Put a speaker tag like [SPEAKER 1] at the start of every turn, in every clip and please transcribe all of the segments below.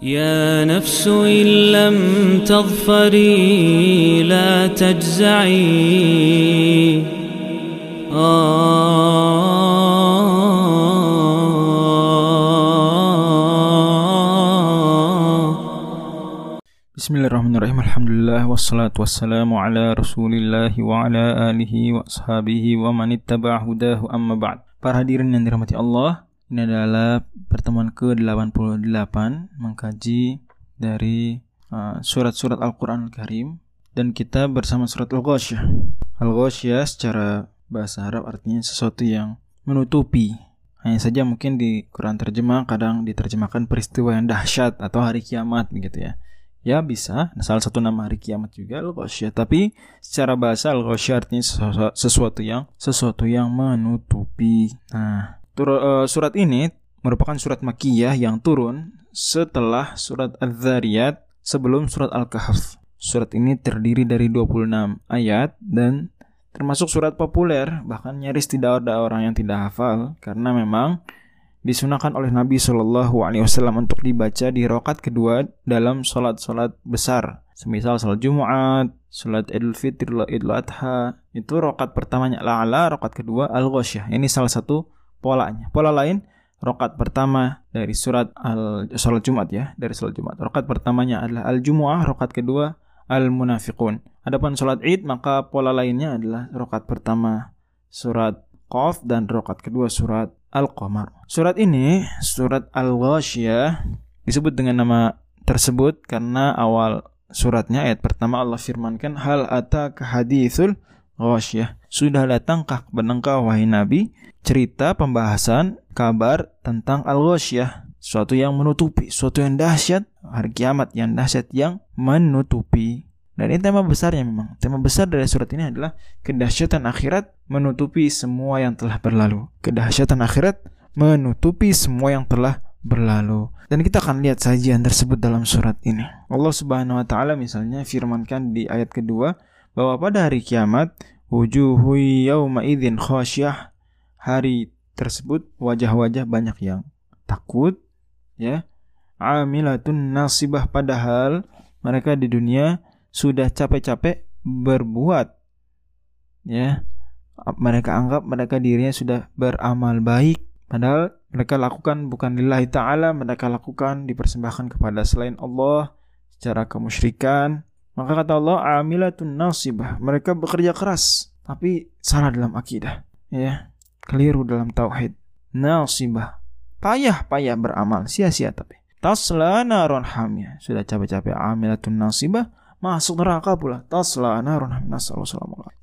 [SPEAKER 1] يا نفس إن لم تظفري لا تجزعي.
[SPEAKER 2] آه. بسم الله الرحمن الرحيم. الحمد لله والصلاة والسلام على رسول الله وعلى آله وأصحابه ومن اتبع هداه. أما بعد Para hadirin yang dirahmati Allah, ini adalah pertemuan ke-88 Mengkaji dari uh, surat-surat Al-Quran Al-Karim Dan kita bersama surat Al-Ghosyah Al-Ghosyah secara bahasa Arab artinya sesuatu yang menutupi. Hanya saja mungkin di Quran terjemah kadang diterjemahkan peristiwa yang dahsyat atau hari kiamat begitu ya. Ya bisa, salah satu nama hari kiamat juga al tapi secara bahasa al artinya sesuatu yang sesuatu yang menutupi. Nah, uh, surat ini merupakan surat makiyah yang turun setelah surat Az-Zariyat sebelum surat Al-Kahf. Surat ini terdiri dari 26 ayat dan termasuk surat populer, bahkan nyaris tidak ada orang yang tidak hafal karena memang disunahkan oleh Nabi Shallallahu Alaihi Wasallam untuk dibaca di rokat kedua dalam sholat-sholat besar, semisal sholat Jumat, sholat Idul Fitri, Idul Adha, itu rokat pertamanya la'ala, rokat kedua al-ghosyah. Ini salah satu polanya. Pola lain, rokat pertama dari surat al sholat Jumat ya, dari sholat Jumat. Rokat pertamanya adalah al-Jumu'ah, rokat kedua al-Munafiqun. Adapun sholat Id, maka pola lainnya adalah rokat pertama surat Qaf dan rokat kedua surat Al-Qamar. Surat ini, surat Al-Ghasyiyah, disebut dengan nama tersebut karena awal suratnya ayat pertama Allah firmankan hal ataka hadithul ghasyiyah. Sudah datangkah kepada engkau wahai Nabi cerita pembahasan kabar tentang Al-Ghasyiyah, suatu yang menutupi, suatu yang dahsyat, hari kiamat yang dahsyat yang menutupi. Dan ini tema besarnya memang. Tema besar dari surat ini adalah kedahsyatan akhirat menutupi semua yang telah berlalu. Kedahsyatan akhirat menutupi semua yang telah berlalu. Dan kita akan lihat sajian tersebut dalam surat ini. Allah Subhanahu wa taala misalnya firmankan di ayat kedua bahwa pada hari kiamat wujuhu yauma idzin khasyah hari tersebut wajah-wajah banyak yang takut ya. Amilatun nasibah padahal mereka di dunia sudah capek-capek berbuat ya. Mereka anggap mereka dirinya sudah beramal baik padahal mereka lakukan bukan lillahi taala mereka lakukan dipersembahkan kepada selain Allah secara kemusyrikan maka kata Allah amilatun nasibah. Mereka bekerja keras tapi salah dalam akidah ya. Keliru dalam tauhid. Nasibah. Payah-payah beramal sia-sia tapi. Tasla naron hamia sudah capek-capek amilatun nasibah. Masuk neraka pula. Tasla narun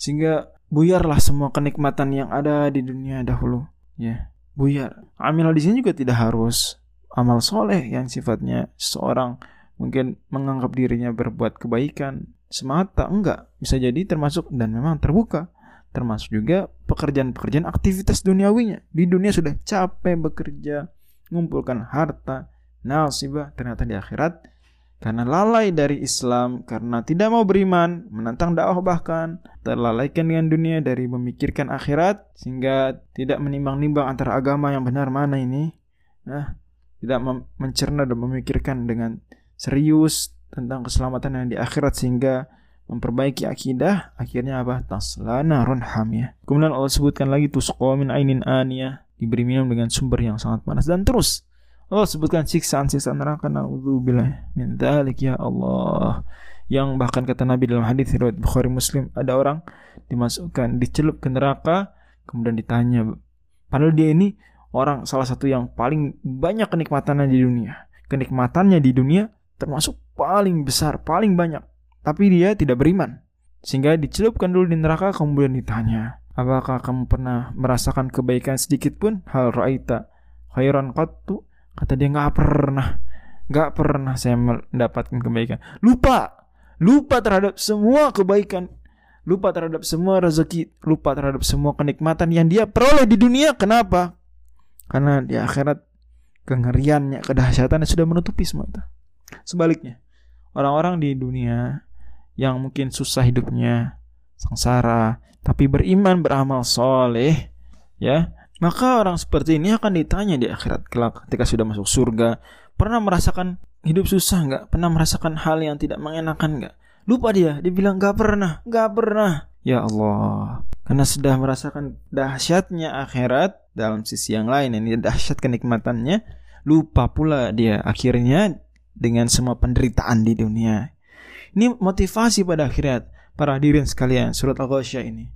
[SPEAKER 2] sehingga buyarlah semua kenikmatan yang ada di dunia dahulu ya. Buyar. Amal di sini juga tidak harus amal soleh yang sifatnya seorang mungkin menganggap dirinya berbuat kebaikan semata enggak. Bisa jadi termasuk dan memang terbuka. Termasuk juga pekerjaan-pekerjaan aktivitas duniawinya. Di dunia sudah capek bekerja mengumpulkan harta nasibah ternyata di akhirat karena lalai dari Islam, karena tidak mau beriman, menantang dakwah bahkan, terlalaikan dengan dunia dari memikirkan akhirat, sehingga tidak menimbang-nimbang antara agama yang benar mana ini, nah, tidak mencerna dan memikirkan dengan serius tentang keselamatan yang di akhirat sehingga memperbaiki akidah. Akhirnya apa? Taslana run hamiyah kemudian Allah sebutkan lagi tusqa min ainin aniyah. Diberi minum dengan sumber yang sangat panas. Dan terus Allah sebutkan siksaan-siksaan neraka naudzubillah min dzalik ya Allah. Yang bahkan kata Nabi dalam hadis riwayat Bukhari Muslim ada orang dimasukkan dicelup ke neraka kemudian ditanya padahal dia ini orang salah satu yang paling banyak kenikmatannya di dunia. Kenikmatannya di dunia termasuk paling besar, paling banyak. Tapi dia tidak beriman. Sehingga dicelupkan dulu di neraka kemudian ditanya, "Apakah kamu pernah merasakan kebaikan sedikit pun? Hal ra'aita khairan qattu?" Kata dia nggak pernah, nggak pernah saya mendapatkan kebaikan. Lupa, lupa terhadap semua kebaikan, lupa terhadap semua rezeki, lupa terhadap semua kenikmatan yang dia peroleh di dunia. Kenapa? Karena di akhirat kengeriannya, kedahsyatannya sudah menutupi semua. Sebaliknya, orang-orang di dunia yang mungkin susah hidupnya, sengsara, tapi beriman, beramal soleh, ya, maka orang seperti ini akan ditanya di akhirat kelak ketika sudah masuk surga, pernah merasakan hidup susah nggak? Pernah merasakan hal yang tidak mengenakan nggak? Lupa dia, dia bilang nggak pernah, nggak pernah. Ya Allah, karena sudah merasakan dahsyatnya akhirat dalam sisi yang lain ini dahsyat kenikmatannya, lupa pula dia akhirnya dengan semua penderitaan di dunia. Ini motivasi pada akhirat para hadirin sekalian surat Al-Ghasyiyah ini.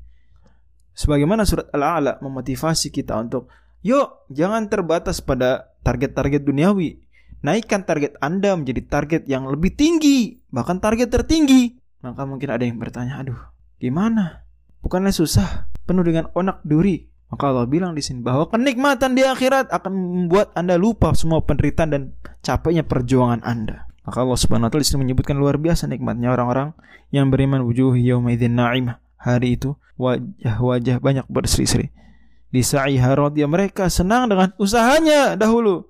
[SPEAKER 2] Sebagaimana surat Al-A'la memotivasi kita untuk yuk jangan terbatas pada target-target duniawi. Naikkan target Anda menjadi target yang lebih tinggi, bahkan target tertinggi. Maka mungkin ada yang bertanya, aduh Gimana? Bukannya susah, penuh dengan onak duri. Maka Allah bilang di sini bahwa kenikmatan di akhirat akan membuat Anda lupa semua penderitaan dan capeknya perjuangan Anda. Maka Allah Subhanahu wa taala di menyebutkan luar biasa nikmatnya orang-orang yang beriman wujuh yaumidzin na'imah. Hari itu wajah-wajah banyak berseri-seri. Di sa'iha radiyah mereka senang dengan usahanya dahulu.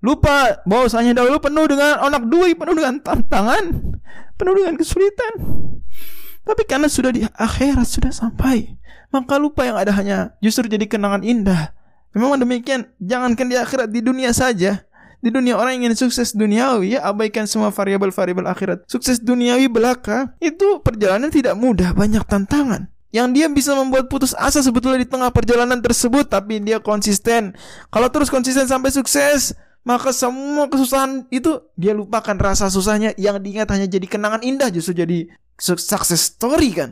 [SPEAKER 2] Lupa bahwasanya dahulu penuh dengan onak duri, penuh dengan tantangan, penuh dengan kesulitan. Tapi karena sudah di akhirat sudah sampai, maka lupa yang ada hanya justru jadi kenangan indah. Memang demikian, jangankan di akhirat, di dunia saja. Di dunia orang ingin sukses duniawi ya abaikan semua variabel-variabel akhirat. Sukses duniawi belaka itu perjalanan tidak mudah, banyak tantangan. Yang dia bisa membuat putus asa sebetulnya di tengah perjalanan tersebut tapi dia konsisten. Kalau terus konsisten sampai sukses, maka semua kesusahan itu dia lupakan rasa susahnya yang diingat hanya jadi kenangan indah justru jadi success story kan.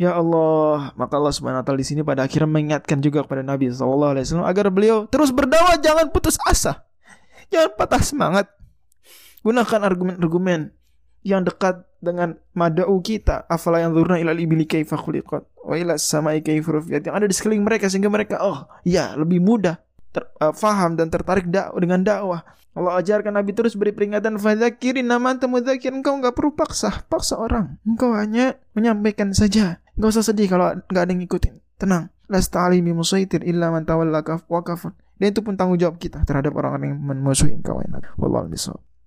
[SPEAKER 2] Ya Allah, maka Allah Subhanahu wa taala di sini pada akhirnya mengingatkan juga kepada Nabi sallallahu alaihi wasallam agar beliau terus berdakwah jangan putus asa. Jangan patah semangat. Gunakan argumen-argumen yang dekat dengan mada'u kita. Afala yang zurna ilal ibili kaifa khuliqat wa ila samai kaifa Yang ada di sekeliling mereka sehingga mereka oh, ya lebih mudah ter, uh, faham dan tertarik dak dengan dakwah. Allah ajarkan Nabi terus beri peringatan fadzakirin nama zakir engkau enggak perlu paksa paksa orang. Engkau hanya menyampaikan saja. Enggak usah sedih kalau enggak ada yang ngikutin. Tenang. Lasta alimi musaitir illa man tawalla wa kafar dan itu pun tanggung jawab kita terhadap orang-orang yang memusuhi engkau wallahu